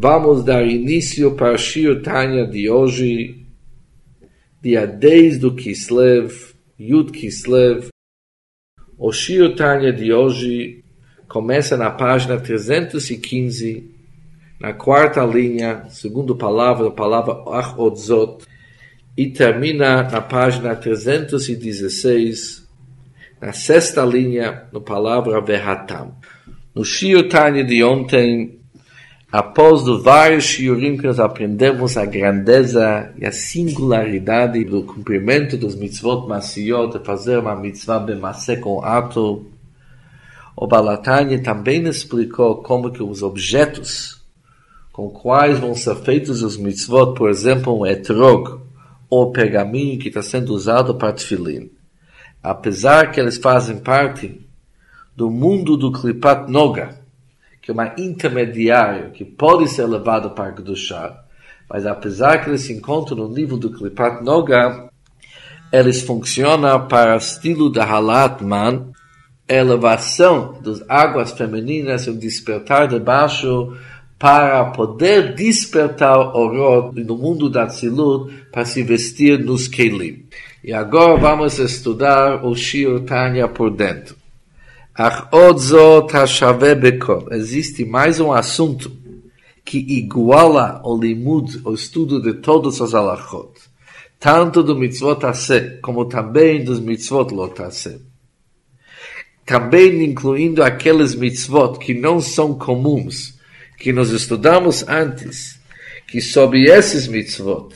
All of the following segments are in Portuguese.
Vamos dar início para o Shir Tanya de hoje, dia 10 do Kislev, Yud Kislev. O Shir Tanya de hoje começa na página 315, na quarta linha, segundo palavra, a palavra Achodzot, e termina na página 316, na sexta linha, no palavra Verhatam. No Shir Tanya de ontem, Após os vários shiurim que nós aprendemos a grandeza e a singularidade do cumprimento dos mitzvot masiyot, de fazer uma mitzvah bemase com ato, o Balatani também explicou como que os objetos com quais vão ser feitos os mitzvot, por exemplo, um etrog, ou pergaminho que está sendo usado para tefilin, apesar que eles fazem parte do mundo do klipat noga, que é intermediário que pode ser levado para Kedushá, mas apesar que eles se encontram no nível do Klipat Noga, eles funcionam para o estilo da Halatman, elevação das águas femininas e o despertar de baixo para poder despertar o horror no mundo da Tzilut para se vestir nos Kelim. E agora vamos estudar o Shir Tanya por dentro. Existe mais um assunto que iguala o limud, o estudo de todos os alachot. Tanto do mitzvot ase, como também dos mitzvot lot ase. Também incluindo aqueles mitzvot que não são comuns, que nós estudamos antes, que sob esses mitzvot,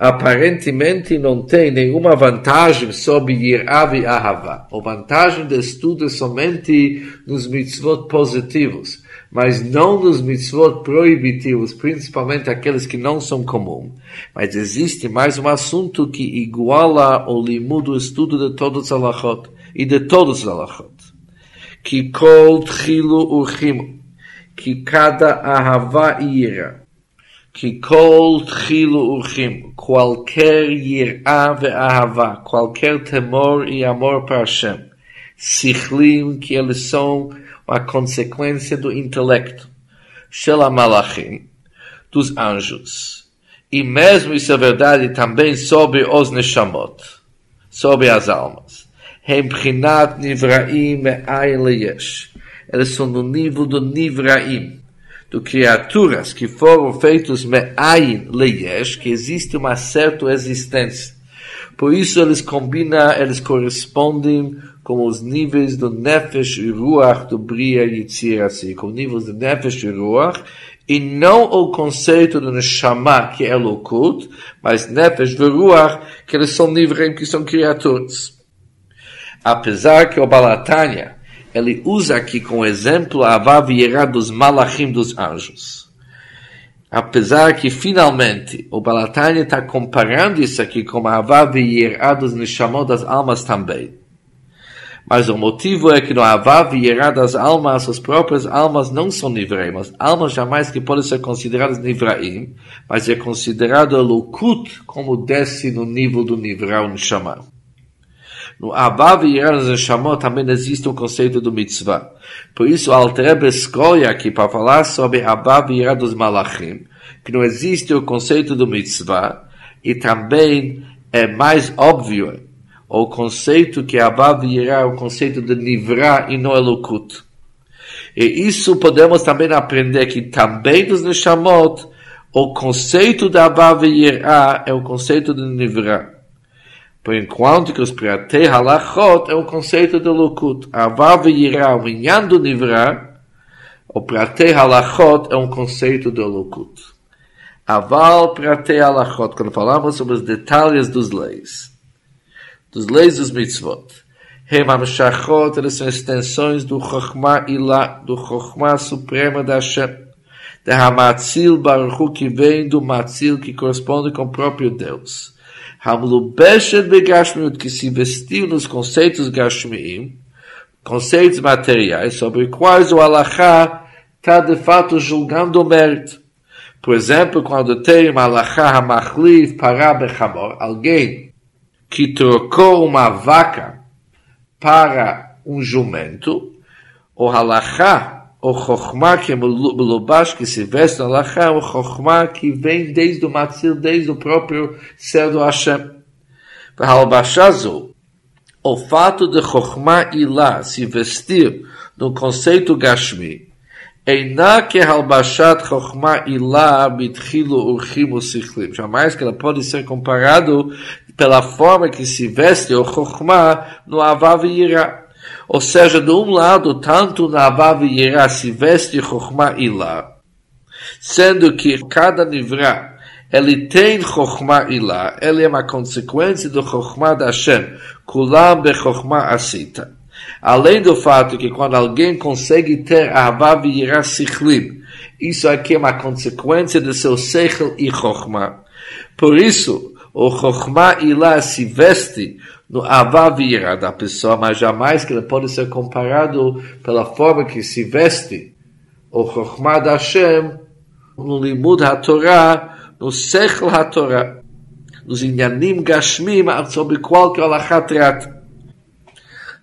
aparentemente não tem nenhuma vantagem sobre Yirav e Ahava. A vantagem de estudo é somente nos mitzvot positivos, mas não nos mitzvot proibitivos, principalmente aqueles que não são comuns. Mas existe mais um assunto que iguala o limud, o estudo de todos os alachot, e de todos os alachot. Que kol tchilu urchim, que cada ahava ira, que kol tchilu urchim, qualquer yirá ve'ahava, qualquer temor e amor para Hashem, sichlim, que eles são a consequência do intelecto, shel malachim, dos anjos. E mesmo isso é verdade também sobre os neshamot, sobre as almas. Eles são no nível do nivraim, do criaturas que foram feitos me'ayin leyesh, que existe uma certa existência. Por isso eles combinam, eles correspondem com os níveis do nefesh e ruach do bria yitzir assim, com níveis do nefesh e ruach, e não o conceito do neshama, que é lokut, mas nefesh e ruach, que eles são níveis que são criaturas. Apesar que o Balatanya, ele usa aqui como exemplo a Avav Yerá dos Malachim dos anjos. Apesar que finalmente o Balatani está comparando isso aqui com a Avav Yerá dos Neshamot das almas também. Mas o motivo é que no Avav das almas, as próprias almas não são Nivraim. As almas jamais que podem ser consideradas Nivraim, mas é considerado Lukut como desce no nível do Nivra, o Neshama. No Abav e Yeran Shamot também existe o conceito do mitzvah. Por isso, Altrebe escolhe aqui para falar sobre Abav e dos Malachim, que não existe o conceito do mitzvah, e também é mais óbvio o conceito que Abav e é o conceito de Nivra e não Elokut. E isso podemos também aprender que também dos Neshamot, o conceito da Abav e é o conceito de Nivra. Por enquanto que os Pratei Halachot é o conceito de Lukut. Avav Yirá, o Inyan do Nivra, o Pratei Halachot é um conceito de Lukut. Aval Pratei Halachot, quando falamos sobre os detalhes dos leis, dos leis dos mitzvot. Hemam Shachot, eles são extensões do Chokhmah Ilá, do Chokhmah Suprema da Hashem. De Hamatzil Baruch que vem do Matzil, que corresponde com o próprio Deus. Hamlubeshet begashmiut, que se vestiu nos conceitos gashmiim, conceitos materiais, sobre quais o Alachá está de fato julgando o mérito. Por exemplo, quando tem uma Hamachlif para Bechamor, alguém que trocou uma vaca para um jumento, o Halachá o Chokhmah que Melubash, que se veste na Lacha, o Chokhmah que vem desde o Matzil, desde o próprio ser do Hashem. Halbashazu, o fato de Chokhmah Ilah se vestir no conceito Gashmi, Einá que halbashat chokhmah ilá bitchilo urchim usichlim. Jamais que ela pode ser comparado pela forma que se veste o chokhmah no avav. Ou seja, de um lado, tanto na avav yirá se veste chokhmah ilá, sendo que cada nivrá ele tem chokhmah ilá, ele é uma consequência do chokhmah da Hashem, kulam be chokhmah asita. Além do fato que quando alguém consegue ter Ahava Yirah Sichlim, isso aqui é uma consequência do seu Seichel e Chokhmah. Por isso, o Chokhmah Ilah se veste no Ahava Yirah da pessoa, mas jamais que ele pode ser comparado pela forma que se veste. O Chokhmah da Hashem no Limud HaTorah, no Seichel HaTorah, nos Inyanim Gashmim, sobre qual que é o Lachatrat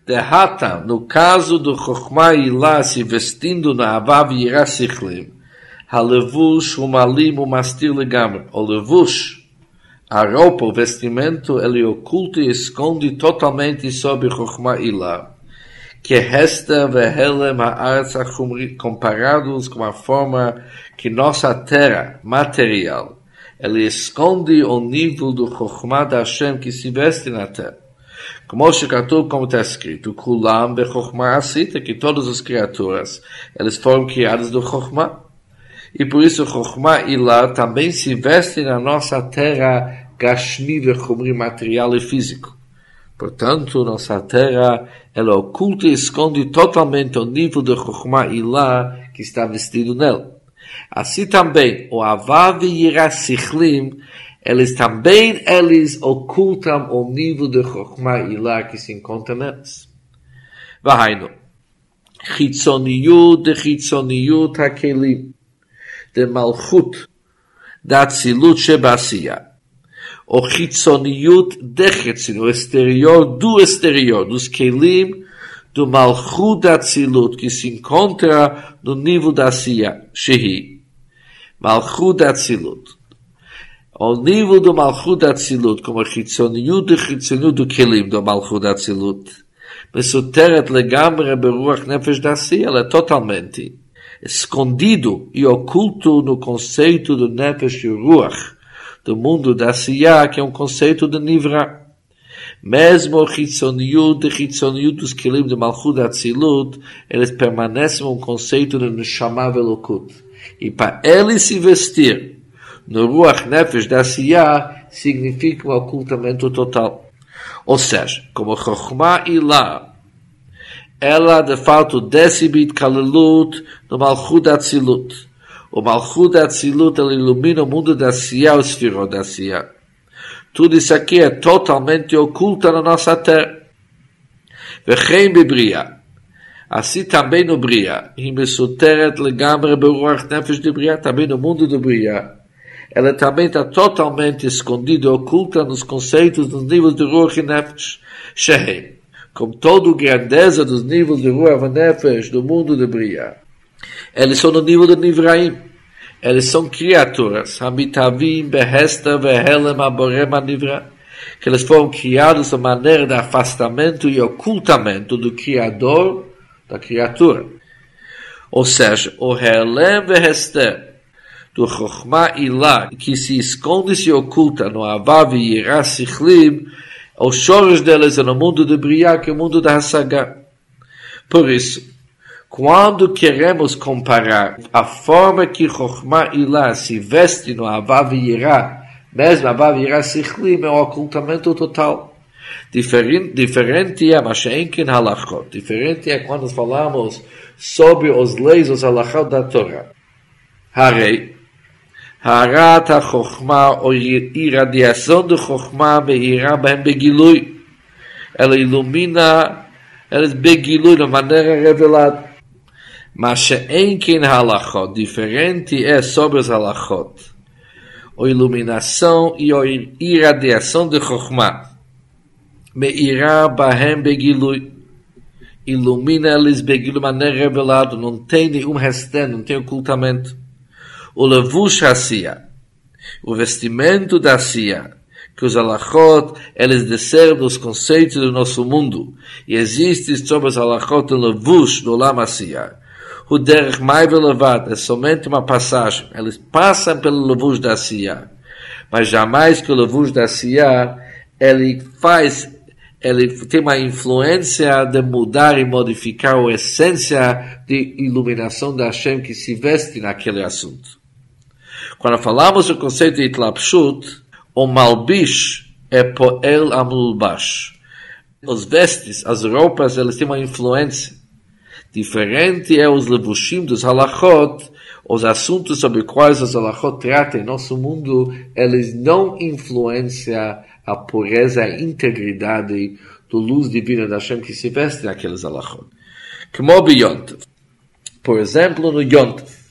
derrata, no caso do Chokhmah Ilah se vestindo na Avav Yirah Sichlim, Halevush, Umalim, Umastir Legamre, o Levush, a roupa, o vestimento, ele oculta e esconde totalmente sobre Chokhmah Ilah, que resta vehelem ha'aretz comparados com a forma que nossa terra, material, ele esconde o nível do Chokhmah da Hashem que se veste na terra. Como Shekatu, como está escrito, Kulam Bechokhmah Asita, que todas as criaturas, elas foram criadas do Chokhmah. E por isso Chokhmah Ilah também se veste na nossa terra Gashmi Vechumri, material e físico. Portanto, nossa terra, ela oculta e esconde totalmente o nível de Chokhmah Ilah que está vestido nela. Assim também, o Avav Yirah Sichlim, eles também eles ocultam o nível de Chokhmah Ilah que se encontra neles. Vahainu. Chitzoniyut de Chitzoniyut HaKelim. דמלכות דאצילות שבעשייה, או חיצוניות דחצינו, אסטריור דו אסטריור, דוס כלים דו מלכות דאצילות, כסינקונטרה דו ניבו דעשייה, שהיא מלכות דאצילות. או ניבו דו מלכות דאצילות, כלומר חיצוניות דו חיצוניות דו כלים דו מלכות דאצילות. מסותרת לגמרי ברוח נפש דעשייה, לטוטלמנטי. Escondido e oculto no conceito do Nefesh e Ruach, do mundo da Siyah, que é um conceito de Nivra. Mesmo o Chitzoniut e Chitzoniut dos Kelim do Malchut Atzilut, eles permanecem um conceito de Neshama Velokut. E para ele se vestir no Ruach Nefesh da Siyah significa um ocultamento total. Ou seja, como Chokhmah Ilah, ela de fato decibit kalelut no Malchut Atzilut. O Malchut Atzilut ela ilumina o mundo da Siyah, o Sfirot da Siyah. Tudo isso aqui é totalmente oculto na nossa terra. No Bria. Him mesuteret legamre beruach nefesh de Bria, também no mundo do Bria ela também está totalmente escondida, oculta nos conceitos dos níveis de Ruach e Nefesh. Shehem, como toda a grandeza dos níveis de Ruach e Nefesh do mundo de Bria. Eles são no nível de Nivraim. Eles são criaturas. Hamitavim, Behesta, Vehelem, Aborem, Nivra. Que eles foram criados de maneira de afastamento e ocultamento do Criador da criatura. Ou seja, o Helem Vehester, do Chokhmah Ilah, que se esconde e se oculta no Avav e Yirah Sichlim, os choros deles é no mundo de Briah, que é o mundo da Hasaga. Por isso, quando queremos comparar a forma que Chokhmah Ilah se veste no Avav mesmo Avav e Yirah Sichlim, é o ocultamento total. Diferente, diferente é Masha'enkin Halachot. Diferente é quando falamos sobre os leis, os halachot da Torá. Harei, Harat HaChokhmah, ou irradiação do Chokhmah, Meirah Bahem Begilui. Ela ilumina, ela Begilui, de maneira revelada. Mas Enkin Halachot, diferente é sobre os Halachot. A iluminação e a irradiação de Chokhmah. Meirah Bahem Begilui. Ilumina eles Begilui, de maneira revelada. Não tem nenhum restante, não tem ocultamento. O levush Sia, o vestimento da Sia, que os alachot, eles desceram dos conceitos do nosso mundo, e existe sobre os alachot o levush do Lama Sia. O derech mai velovat é somente uma passagem, eles passam pelo levush da Sia, mas jamais que o levush da Sia, ele faz ele tem uma influência de mudar e modificar a essência de iluminação da Hashem que se veste naquele assunto. Quando falamos do conceito de Itlapshut, o Malbish é Poel Amulbash. Os vestes, as roupas, eles têm uma influência. Diferente é os levushim dos halachot, os assuntos sobre quais os halachot tratam em nosso mundo, eles não influenciam a pureza, a integridade do luz divina da Hashem que se veste naqueles alachot. Como Yontef. Por exemplo, no Yontef,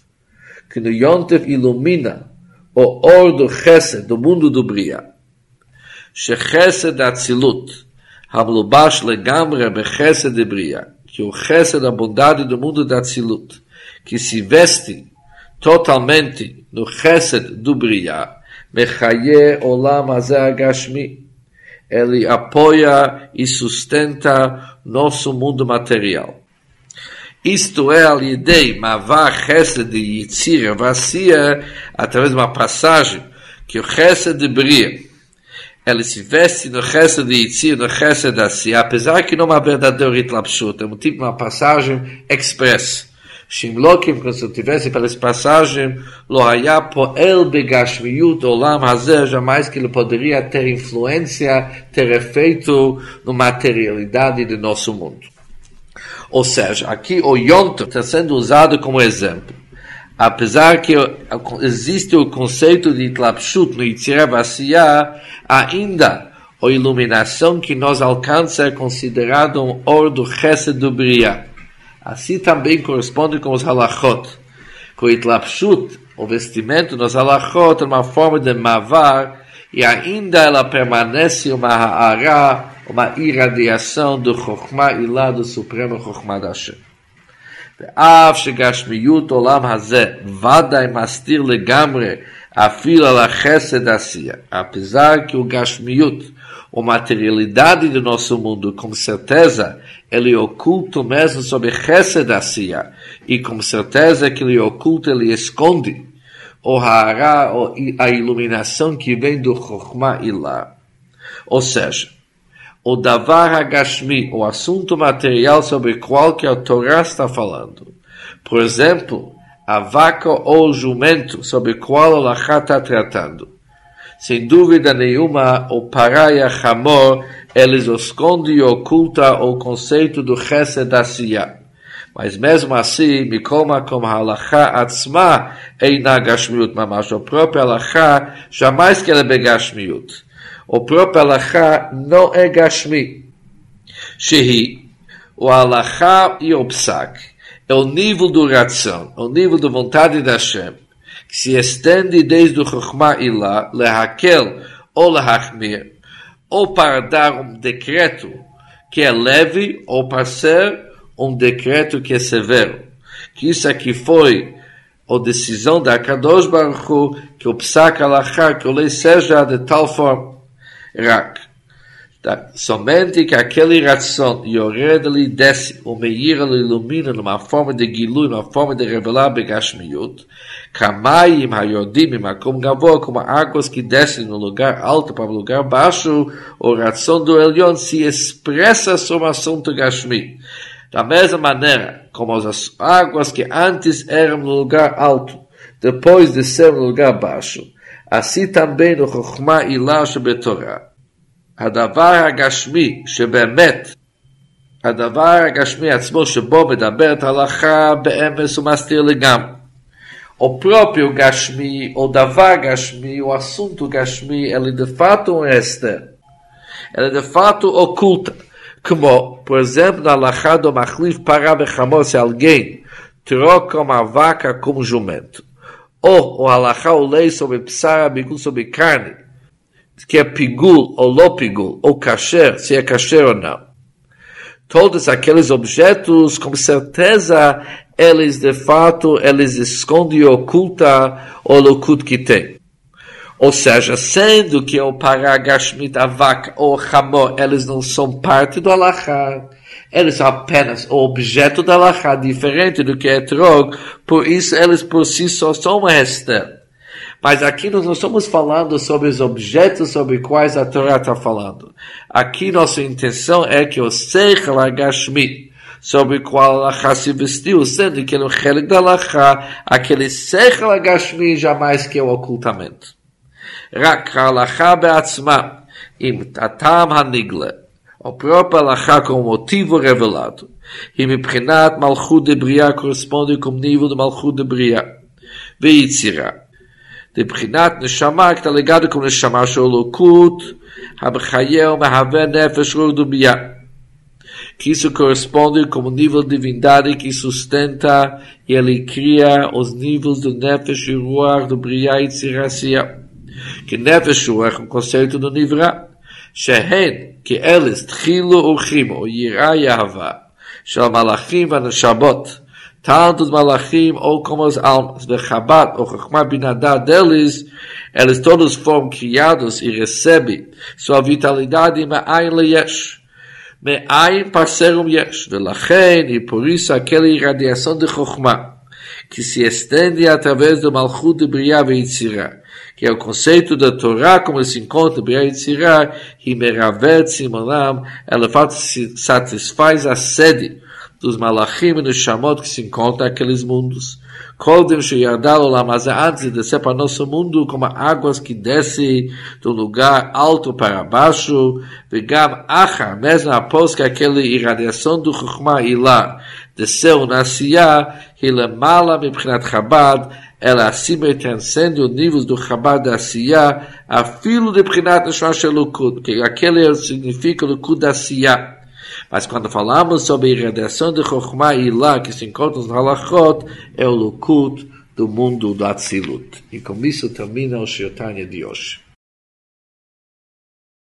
que no Yontev ilumina o or do Chesed, do mundo do Bria. Shechesed Atzilut, Hamlubash legamre bechesed de Bria, que o Chesed, a bondade do mundo da Atzilut, que se veste totalmente no Chesed do Bria, Mechaye Olam Azeh Agashmi, ele apoia e sustenta nosso mundo material. Isto é, a idei Mavá Chesed de Yitzir Vacia, através de uma passagem que o Chesed de Bria, ele se veste no Chesed de Yitzir, no Chesed de Asia, apesar que não é uma verdadeira Itlapshut, é um tipo uma passagem express. Shimlokim, quando se tivesse pela passagem, lo haya poel begashmiyut olam hazer, jamais que ele poderia ter influência, ter efeito na materialidade do nosso mundo. Ou seja, aqui o Yonto está sendo usado como exemplo. Apesar que existe o conceito de Tlapshut no Yitzhak ainda a iluminação que nós alcança é considerado um or do Chesed do Briah Assim também corresponde com os halachot. Com itlapshut, o vestimento nos halachot é uma forma de mavar e ainda ela permanece uma ha'ara, uma irradiação do Chokhmah Ilah, do Supremo Chokhmah da Hashem. ואף שגשמיות עולם הזה ודאי מסתיר לגמרי אפילו על החסד עשייה. apesar que o gashmiut a materialidade do nosso mundo, com certeza, ele é oculto mesmo sobre Chesed Asiya, e com certeza que ele é oculto, ele esconde o Hara, a iluminação que vem do Chokhmah Ilah. Ou seja, o Davar Hagashmi, o assunto material sobre o qual que a Torá está falando. Por exemplo, a vaca ou o jumento sobre o qual o Lachá está tratando sem dúvida nenhuma, o Paraya Hamor, eles esconde e oculta o conceito do Chesed Asiyah. Mas mesmo assim, Mikoma como Halacha Atzma Eina Gashmiut Mamash. O próprio Halacha jamais que ele é Gashmiut. O próprio Halacha não é Gashmi. Shehi, o Halacha e o Psak, é o nível do ração, é o nível da vontade da Hashem que se estende desde o Chokhmah Ilah, lehakel ou lehachmir, ou para dar um decreto que é leve, ou para ser um decreto que é severo. Que isso aqui foi a decisão da Kadosh Baruch Hu, que o Psak Alachar, que o lei seja de tal forma. Rak. Tá? Somente que aquele ração Yored-lhe desce, o Meir-lhe ilumina numa forma de Gilu, numa forma de revelar Begashmiut, Kamayim Hayodim, como Gavoa, como águas que descem no lugar alto para o lugar baixo, o ração do Elion se expressa sobre o assunto Gashmi. Da mesma maneira, como as águas que antes eram no lugar alto, depois de ser no lugar baixo, assim também no Chokhmah Ilah Shebetorah. הדבר הגשמי שבאמת, הדבר הגשמי עצמו שבו מדברת הלכה באמס ומסתיר לגמרי. O próprio Gashmi, o Davar Gashmi, o assunto Gashmi, ele de fato é externo. Ele de fato oculta. Como, por exemplo, na Lachá do Machlif para Bechamor, se alguém troca uma vaca como jumento. Ou o Halachá, o lei sobre psara, bigul sobre carne que é pigul ou lo pigul, ou kasher, se é kasher ou não. todos aqueles objetos, com certeza, eles de fato, eles escondem e ocultam o Lokut que tem. Ou seja, sendo que o Paragashmit, a vaca ou o Hamor, eles não são parte do Alachá, eles são apenas o objeto da Alachá, diferente do que é Trog, por isso eles por si só são uma Esther. Mas aqui nós não estamos falando sobre os objetos sobre quais a Torá está falando. Aqui nossa intenção é que o Seichel Agashmi, sobre o qual a se vestiu, sendo que ele é um Chelik da Alachá, aquele Seichel Agashmi jamais que é o ocultamento. רק ההלכה בעצמה, עם הטעם הנגלה, או פרופר הלכה כמו מוטיבו רבלטו, היא מבחינת מלכות דבריאה קורספונדי כמו ניבו למלכות דבריאה ויצירה. מבחינת נשמה, כתה לגדו כמו נשמה של אלוקות, המחיה ומהווה נפש רוח דובייה. que isso corresponde como nível de divindade que sustenta e ele cria os níveis do Nefesh e Ruach do Briah e Tziracia. כי נפש רוח הוא conceito do נברא, שהן כאלס תחילו אורחים או יראה יהבה של מלאכים והנשמות, tanto os malachim ou como as almas, de Chabad ou Chokmah Binadá deles, eles todos foram criados e recebem sua vitalidade Me'ayin Leyesh. Me'ayin parcerum Yesh. Velachen, e por isso aquela irradiação de Chokmah, que é o conceito da Torá, como se encontra em Yitzirah, Himeravet Simonam, ela satisfaz a sede dos malachim e dos chamot que se encontram naqueles mundos. Kodem Sheyardal Olam, mas antes de descer para nosso mundo, como águas que descem do lugar alto para baixo, Vegam Achar, mesmo após que aquela irradiação do Chokhmah Ilah desceu na Siyah, Hilemala Mibchinat Chabad, ela acima transcende o nível do Chabad da Siyah, a filo de Prinat Neshama Shelukut, que aquele significa Lukut da Siyah. Mas quando falamos sobre a irradiação de Chokhmah e lá que se encontra nos Halachot, é o Lukut do mundo do Atzilut. E com isso termina o Shiotanya de hoje.